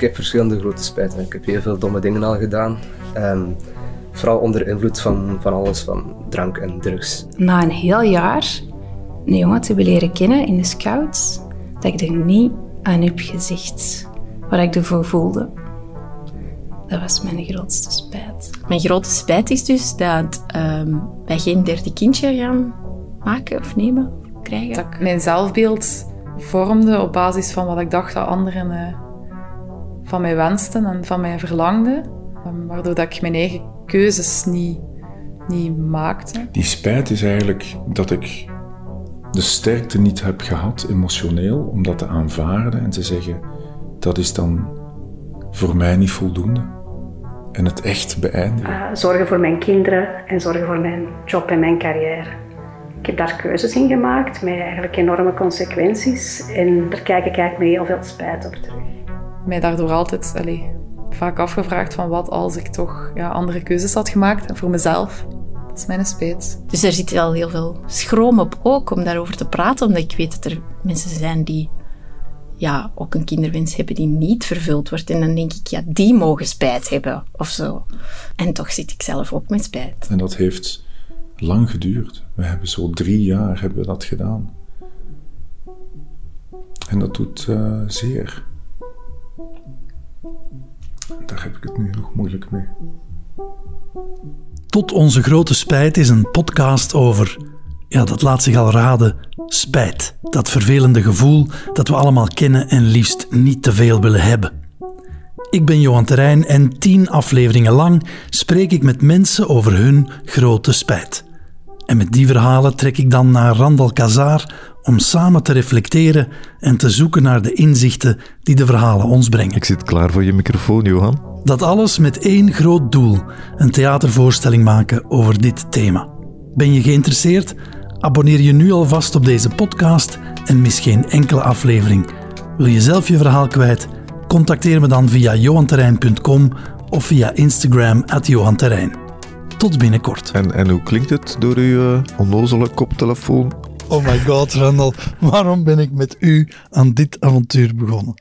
ik heb verschillende grote spijten. Ik heb heel veel domme dingen al gedaan. Ehm, vooral onder invloed van, van alles, van drank en drugs. Na een heel jaar een jongen te hebben leren kennen in de scouts, dat ik er niet aan heb gezegd wat ik ervoor voelde. Dat was mijn grootste spijt. Mijn grootste spijt is dus dat ehm, wij geen derde kindje gaan maken of nemen, of krijgen. Dat ik mijn zelfbeeld vormde op basis van wat ik dacht dat anderen eh, van mij wensten en van mij verlangden. Um, waardoor dat ik mijn eigen keuzes niet, niet maakte. Die spijt is eigenlijk dat ik de sterkte niet heb gehad, emotioneel, om dat te aanvaarden en te zeggen: dat is dan voor mij niet voldoende. En het echt beëindigen. Uh, zorgen voor mijn kinderen en zorgen voor mijn job en mijn carrière. Ik heb daar keuzes in gemaakt met eigenlijk enorme consequenties. En daar kijk ik eigenlijk met heel veel spijt op terug. Mij daardoor altijd allez, vaak afgevraagd van wat als ik toch ja, andere keuzes had gemaakt. En voor mezelf, dat is mijn spijt. Dus er zit wel heel veel schroom op ook om daarover te praten. Omdat ik weet dat er mensen zijn die ja, ook een kinderwens hebben die niet vervuld wordt. En dan denk ik, ja, die mogen spijt hebben of zo. En toch zit ik zelf ook met spijt. En dat heeft lang geduurd. We hebben zo drie jaar hebben we dat gedaan. En dat doet uh, zeer. Daar heb ik het nu nog moeilijk mee. Tot onze grote spijt is een podcast over, ja, dat laat zich al raden, spijt. Dat vervelende gevoel dat we allemaal kennen en liefst niet te veel willen hebben. Ik ben Johan Terrein en tien afleveringen lang spreek ik met mensen over hun grote spijt. En met die verhalen trek ik dan naar Randal Kazar om samen te reflecteren en te zoeken naar de inzichten die de verhalen ons brengen. Ik zit klaar voor je microfoon, Johan. Dat alles met één groot doel: een theatervoorstelling maken over dit thema. Ben je geïnteresseerd? Abonneer je nu alvast op deze podcast en mis geen enkele aflevering. Wil je zelf je verhaal kwijt? Contacteer me dan via johanterrein.com of via Instagram at johanterrein. Tot binnenkort. En, en hoe klinkt het door uw uh, onnozele koptelefoon? Oh my god, Randall, waarom ben ik met u aan dit avontuur begonnen?